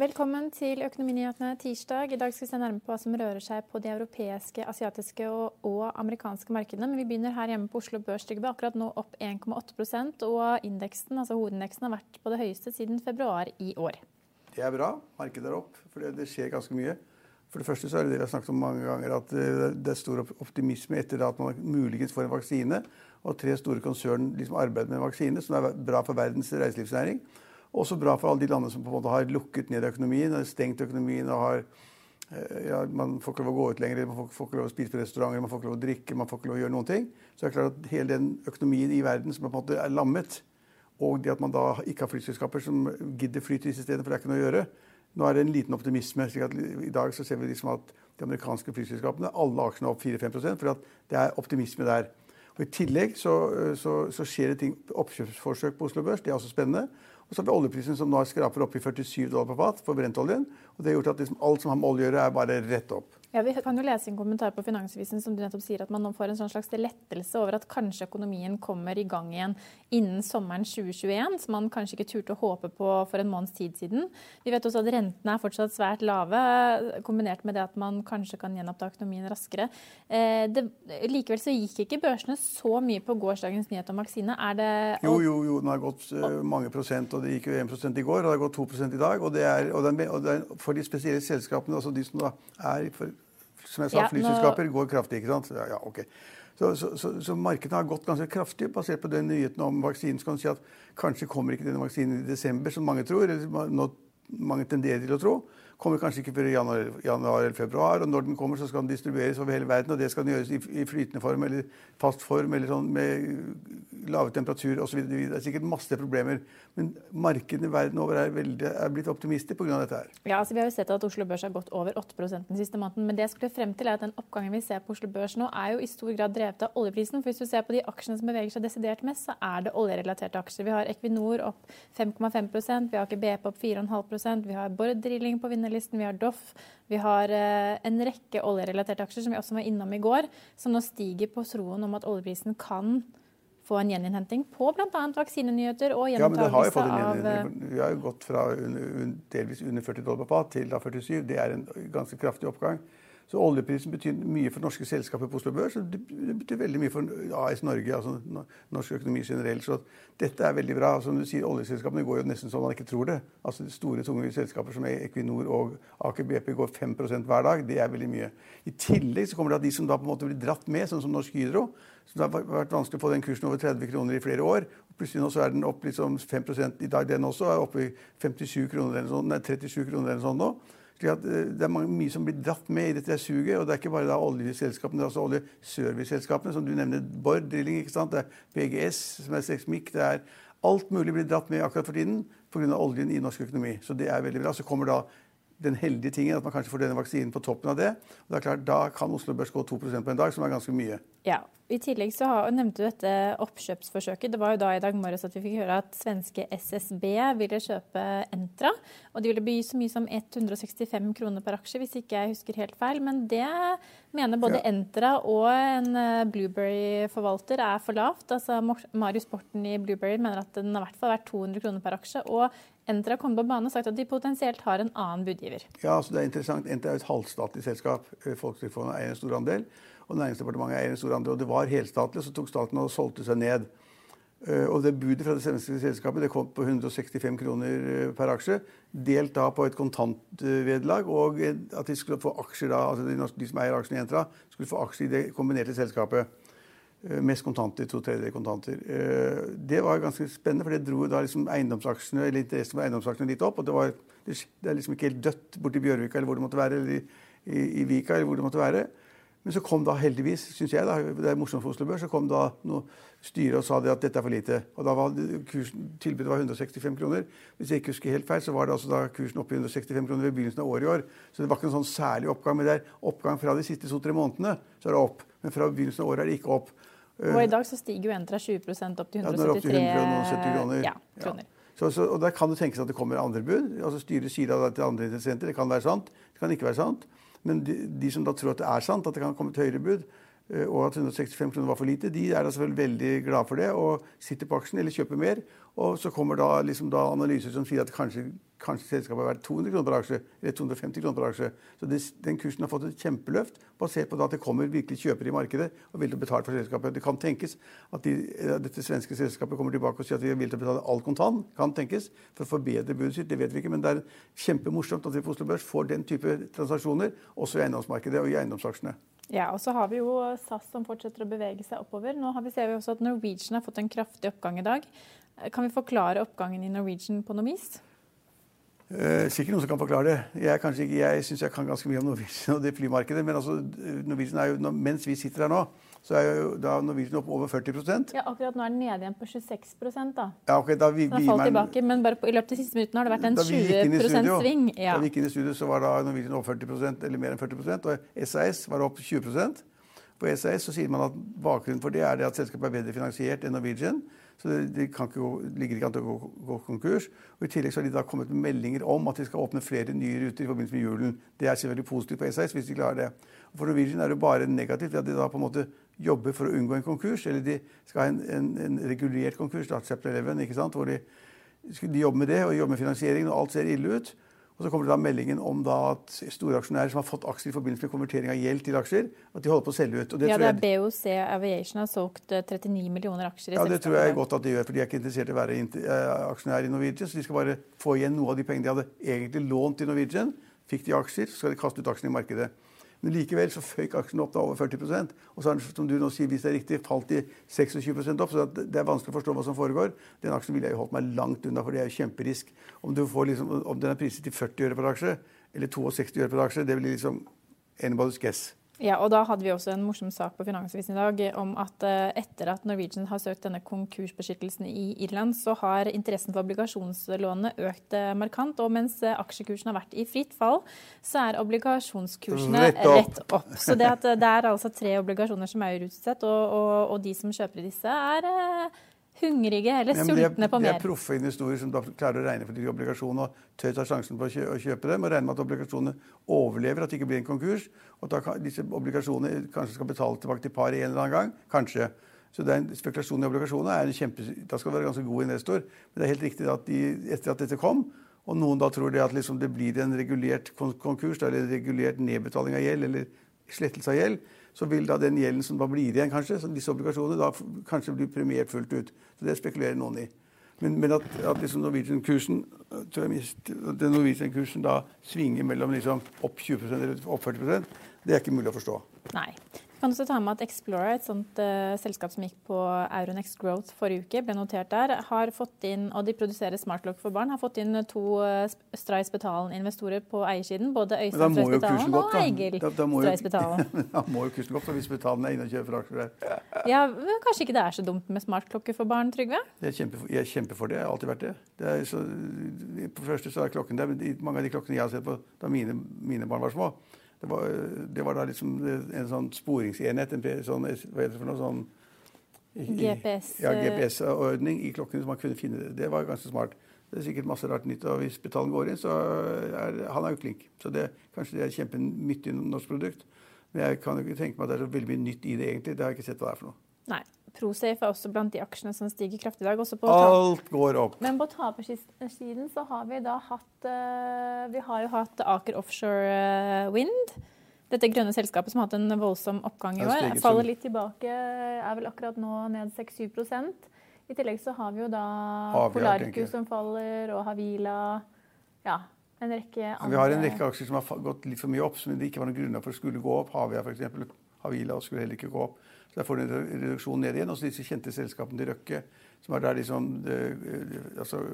Velkommen til Økonominyhetene tirsdag. I dag skal vi se nærmere på hva som rører seg på de europeiske, asiatiske og, og amerikanske markedene. Men vi begynner her hjemme på Oslo Børs. Akkurat nå opp 1,8 og indeksen, altså hovedindeksen har vært på det høyeste siden februar i år. Det er bra. Markedet er opp, for det, skjer ganske mye. For det første så er det det vi har snakket om mange ganger, at det er stor optimisme etter at man muligens får en vaksine. Og tre store konsern liksom arbeider med en vaksine, som er bra for verdens reiselivsnæring. Også bra for alle de landene som på en måte har lukket ned økonomien, stengt økonomien og har eh, ja, Man får ikke lov å gå ut lenger, man får, ikke lov å spise på restauranter, man får ikke lov å drikke, man får ikke lov å gjøre noen ting. Så det er klart at hele den økonomien i verden som på en måte er lammet, og det at man da ikke har flyselskaper som gidder fly til disse stedene, for det er ikke noe å gjøre. Nå er det en liten optimisme. slik at I dag så ser vi liksom at de amerikanske flyselskapene, alle aksjene er opp 4-5% for at det er optimisme der. Og I tillegg så, så, så skjer det ting, oppkjøpsforsøk på Oslo Børs. Det er også spennende. Og så har vi oljeprisen som nå skraper opp i 47 dollar på fat for brentoljen. Og det har gjort at liksom alt som har med olje å gjøre, er bare rett opp. Ja, Vi kan jo lese en kommentar på Finansvisen som du nettopp sier at man nå får en sånn slags lettelse over at kanskje økonomien kommer i gang igjen innen sommeren 2021, som man kanskje ikke turte å håpe på for en måneds tid siden. Vi vet også at rentene er fortsatt svært lave, kombinert med det at man kanskje kan gjenoppta økonomien raskere. Eh, det, likevel så gikk ikke børsene så mye på gårsdagens nyhet om vaksine. Er det Jo, jo, jo, den har gått eh, mange prosent, og det gikk jo 1 i går, og det har gått 2 i dag. Og det er, og er, og er for de spesielle selskapene, altså de som da er for, som jeg sa, Ja, nå- flyselskaper går kraftig, ikke sant? Ja, ja ok. Så, så, så, så markedet har gått ganske kraftig basert på den nyheten om vaksinen. Så kan du si at kanskje kommer ikke denne vaksinen i desember, som mange tror, eller som mange tenderer til å tro. Kommer kanskje ikke før i januar, januar eller februar. Og når den kommer, så skal den distribueres over hele verden. Og det skal den gjøres i, i flytende form eller fast form eller sånn med lave temperaturer osv. Det er sikkert masse problemer. Men markedene verden over er, veldig, er blitt optimister pga. dette her. Ja, altså Vi har jo sett at Oslo Børs har gått over 8% den siste måneden. Men det jeg skulle frem til er at den oppgangen vi ser på Oslo Børs nå, er jo i stor grad drevet av oljeprisen. For hvis du ser på de aksjene som beveger seg desidert mest, så er det oljerelaterte aksjer. Vi har Equinor opp 5,5% vi har Aker BP opp 4,5% vi har Borr Drilling på vinnerlisten, vi har Doff. Vi har eh, en rekke oljerelaterte aksjer som vi også var innom i går, som nå stiger på troen om at oljeprisen kan få en gjeninnhenting på bl.a. vaksinenyheter og Ja, gjenopptakelse en av. Vi har jo gått fra un, un, delvis under 40 dollar på fat til da 47. Det er en ganske kraftig oppgang. Så oljeprisen betyr mye for norske selskaper på Oslo Børs. og Det betyr veldig mye for AS Norge, altså norsk økonomi generelt. Så dette er veldig bra. Som du sier, oljeselskapene går jo nesten som man ikke tror det. Altså Store, tunge selskaper som Equinor og Aker BP går 5% hver dag. Det er veldig mye. I tillegg så kommer det at de som da på en måte blir dratt med, sånn som Norsk Hydro, så det har vært vanskelig å få den kursen over 30 kroner i flere år. Plutselig nå så er den opp liksom 5 i dag, den også. er oppe i 57 kroner eller sånn, nei, 37 kroner eller sånn nå. Eh, Det er mye som blir dratt med i dette suget. Og det er ikke bare da oljeselskapene, det er også oljeserviceselskapene, som du nevner. Bård Drilling, ikke sant? det er PGS, som er Sexmic. Det er alt mulig blir dratt med akkurat for tiden pga. oljen i norsk økonomi. Så det er veldig bra. Så kommer da den heldige tingen at man kanskje får denne vaksinen på toppen av det. Og det er klart, Da kan Oslo Børs gå 2% på en dag, som er ganske mye. Ja. I tillegg så har, nevnte du dette oppkjøpsforsøket. Det var jo da i dag morges at vi fikk høre at svenske SSB ville kjøpe Entra. Og de ville by så mye som 165 kroner per aksje, hvis ikke jeg husker helt feil. Men det mener både Ja. Entra og en eh, Blueberry-forvalter er for lavt. Altså Marius Borten i Blueberry mener at den har i hvert fall vært 200 kroner per aksje. Og Entra kommet på banen og sagt at de potensielt har en annen budgiver. Ja, så det er interessant. Entra er et halvstatlig selskap. Eh, Folketrygdfondet eier en stor andel, og Næringsdepartementet eier en stor andel. Og det var helstatlig, så tok staten og solgte seg ned. Eh, Og det budet fra det svenske selskapet det kom på 165 kroner eh, per aksje. Delt da på et kontantvederlag, og at de skulle få aksjer da, altså de som eier aksjene i Entra, skulle få aksjer i det kombinerte selskapet. Eh, Mest kontanter, to tredjedeler kontanter. Eh, Det var ganske spennende, for det dro da liksom eiendomsaksjene eller interessen for eiendomsaksjene litt opp. og Det, var, det er liksom ikke helt dødt borti Bjørvika eller hvor det måtte være, eller i, i, i Vika eller hvor det måtte være. Men så kom da heldigvis, syns jeg, da, det er morsomt for Oslo Børs, så kom da noe styre og sa det at dette er for lite. Og da var kursen, tilbudet var 165 kroner. Hvis jeg ikke husker helt feil, så var det altså da kursen oppe i 165 kroner ved begynnelsen av året i år. Så det var ikke en sånn særlig oppgang. Men det er oppgang fra de siste to-tre månedene, så er det opp. Men fra begynnelsen av året er det ikke opp. Og i dag så stiger jo Entra 20 opp til Ja, den er opp til 173 170 kroner. Ja, kroner. Så, så, og Der kan det tenkes at det kommer andre bud. Altså Styret sier det til andre interessenter. Det kan være sant, det kan ikke være sant. Men de, de som da tror at det er sant, at det kan komme et høyere bud, eh, og at 165 kroner var for lite, de er da selvfølgelig veldig glad for det og sitter på aksjen eller kjøper mer. Og så kommer da, liksom da analyser som sier at kanskje, kanskje selskapet er verdt 200 kroner per aksje, eller 250 kroner per aksje. Så det, den kursen har fått et kjempeløft basert på at det kommer virkelig kjøpere i markedet og vil betale for selskapet. Det kan tenkes at de, eh, dette svenske selskapet kommer tilbake og sier at de vil til å betale all kontant. Kan tenkes for å forbedre budet sitt. Det vet vi ikke, men det er kjempemorsomt at vi på Oslo Børs får den type transaksjoner også i eiendomsmarkedet og i eiendomsaksjene. Ja, og så har vi jo SAS som fortsetter å bevege seg oppover. Nå har vi, ser vi også at Norwegian har fått en kraftig oppgang i dag. Kan vi forklare oppgangen i Norwegian på noe vis? Eh, sikkert noen som kan forklare det. Jeg, kanskje ikke, jeg syns jeg kan ganske mye om Norwegian og det flymarkedet. Men altså, jo, mens vi sitter her nå, så er jo da Norwegian opp over 40% Ja, akkurat nå er den nede igjen på 26 da. ja, ok, da vi, Den har falt men- tilbake, men bare på, i løpet av de siste minuttene har det vært en Da vi gikk inn i 20 studio, sving. Ja. Da vi gikk inn i studio, så var da Norwegian opp 40% eller mer enn 40% og SAS var opp 20% På SAS så sier man at bakgrunnen for det er det at selskapet er bedre finansiert enn Norwegian. Så ikke gå, ligger ikke an til å gå, gå konkurs. Og I tillegg så har de da kommet med meldinger om at de skal åpne flere nye ruter i forbindelse med julen. Det er selvfølgelig positivt på SAS hvis de klarer det. Og for Norwegian er det bare negativt ved at de da på en måte jobber for å unngå en konkurs. Eller de skal ha en, en, en regulert konkurs, da, chapter 11, ikke sant? hvor de de jobber med det og jobber med finansieringen, og alt ser ille ut. Og så kommer det da meldingen om da at storaksjonærer som har fått aksjer i forbindelse med konvertering av gjeld til aksjer, at de holder på å selge ut. Det, ja, tror det er BOC Aviation har solgt eh, 39 millioner aksjer i ja, det selskapet. tror jeg godt at de gjør, for de er ikke interessert i å være eh, aksjonær i Norwegian. Så de skal bare få igjen noe av de pengene de hadde egentlig lånt til Norwegian. Fikk de aksjer, så skal de kaste ut aksjene i markedet. Men likevel så føyk aksjen opp da over 40 Og så har den, som du nå sier, hvis det er riktig, falt de 26 opp. Så det er vanskelig å forstå hva som foregår. Den aksjen ville jeg jo holdt meg langt unna, for det er jo kjemperisk. Om, liksom, om den er priset til 40 øre per aksje, eller 62 øre per aksje, det blir liksom anybody's guess. Ja, og da hadde vi også en morsom sak på Finansavisen i dag om at eh, etter at Norwegian har søkt denne konkursbeskyttelsen i Irland, så har interessen for obligasjonslånene økt eh, markant. Og mens eh, aksjekursen har vært i fritt fall, så er obligasjonskursene Rett opp. rett opp. Så det, at eh, det er altså tre obligasjoner som er utsatt, og, og, og de som kjøper disse, er eh, hungrige eller Ja, sultne på De mer. er proffe investorer som klarer å regne for de obligasjonene og tør ta sjansen på å kjø- å kjøpe dem og regne med at obligasjonene overlever, at det ikke blir en konkurs. Og at disse obligasjonene kanskje skal betale tilbake til par en eller annen gang. Kanskje. Så det er en spekulasjon i obligasjoner er en kjempe, da skal du være ganske god investor. Men det er helt riktig at de, etter at dette kom, og noen da tror det at liksom det blir en regulert konkurs, eller en regulert nedbetaling av gjeld, eller slettelse av gjeld, så vil da den gjelden som da blir igjen, kanskje, disse obligasjonene, da kanskje blir premiert fullt ut. Så det spekulerer noen i. Men, men at, at liksom Norwegian-kursen at den Norwegian-kursen da svinger mellom liksom opp 20% eller opp 40% det er ikke mulig å forstå. Nei. Kan også ta med at Explorer, et sånt uh, selskap som gikk på Euronext Growth forrige uke, ble notert der, har fått inn, og de produserer smartlock for barn, har fått inn to uh, Stray Spetalen-investorer på eiersiden. Både Øystein Stray Spetalen og. Egil Stray Spetalen. da må jo kursen gå opp hvis Spetalen er inne og kjøper aksjer der. Ja, kanskje ikke det er så dumt med smartklokker for barn, Trygve? Jeg er, kjempe, jeg kjemper for det. Jeg har alltid vært det. det er så, på det første så er klokken der, men mange av de klokkene jeg har sett på da mine, mine barn var små, det var, det var da liksom en sånn sporingsenhet, en sånn, hva heter det for noe sånn GPS-ordning GPS, Ja, eh. GPS-ordning i klokkene, så man kunne finne det. Det var ganske smart. Det er sikkert masse rart nytt, og hvis Betalen går inn, så er han er jo klink. Så det, kanskje det er kjempenyttig norsk produkt. Men jeg kan jo ikke tenke meg at det er så veldig mye nytt i det egentlig. Det har jeg ikke sett hva det er for noe. Nei. Prosafe er også blant de aksjene som stiger kraftig i dag. Også på Alt går opp. Men på tapersiden så har vi da hatt eh, Vi har jo hatt Aker Offshore eh, Wind. Dette grønne selskapet som har hatt en voldsom oppgang i år. Faller litt tilbake, er vel akkurat nå ned 6-7 I tillegg så har vi jo da. Polarcus som faller, og Havila. Ja, en rekke andre Vi har en rekke aksjer som har gått litt for mye opp, som det ikke var noe grunnlag for skulle gå opp. Havia f.eks. Havila skulle heller ikke gå opp. Så Der får du en reduksjon ned igjen. Og så disse kjente selskapene til Røkke, som er der liksom de, det, altså,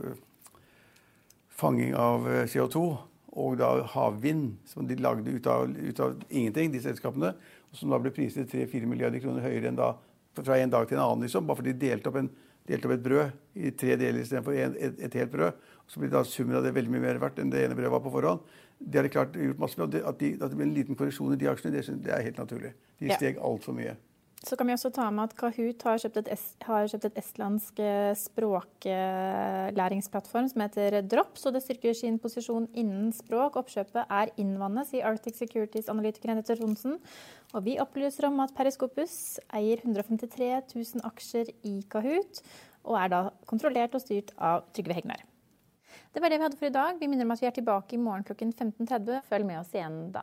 fanging av eh, CO2 og da havvind, som de lagde ut av, ut av ingenting, de selskapene. Og som da ble priset 3-4 milliarder kroner høyere enn da, fra en dag til en annen, liksom, bare fordi de delte opp, en, delte opp et brød i tre deler istedenfor et, et, helt brød. Og så blir da summen av det veldig mye mer verdt enn det ene brødet var på forhånd. Det har de klart gjort masse med. At, de, at det blir en liten korreksjon i de aksjene, det, det er helt naturlig. De steg altfor mye. Så kan vi også ta med at Kahoot har kjøpt, et, har kjøpt et estlandsk eh, språklæringsplattform som heter Drops, og det styrker sin posisjon innen språk. Oppkjøpet er innvannet, sier Arctic Securities-analytikeren Henriette Tronsen. Og vi opplyser om at Periscopus eier 153 000 aksjer i Kahoot, og er da kontrollert og styrt av Trygve Hegnar. Det var det vi hadde for i dag. Vi minner om at vi er tilbake i morgen klokken 15.30. Følg med oss igjen da.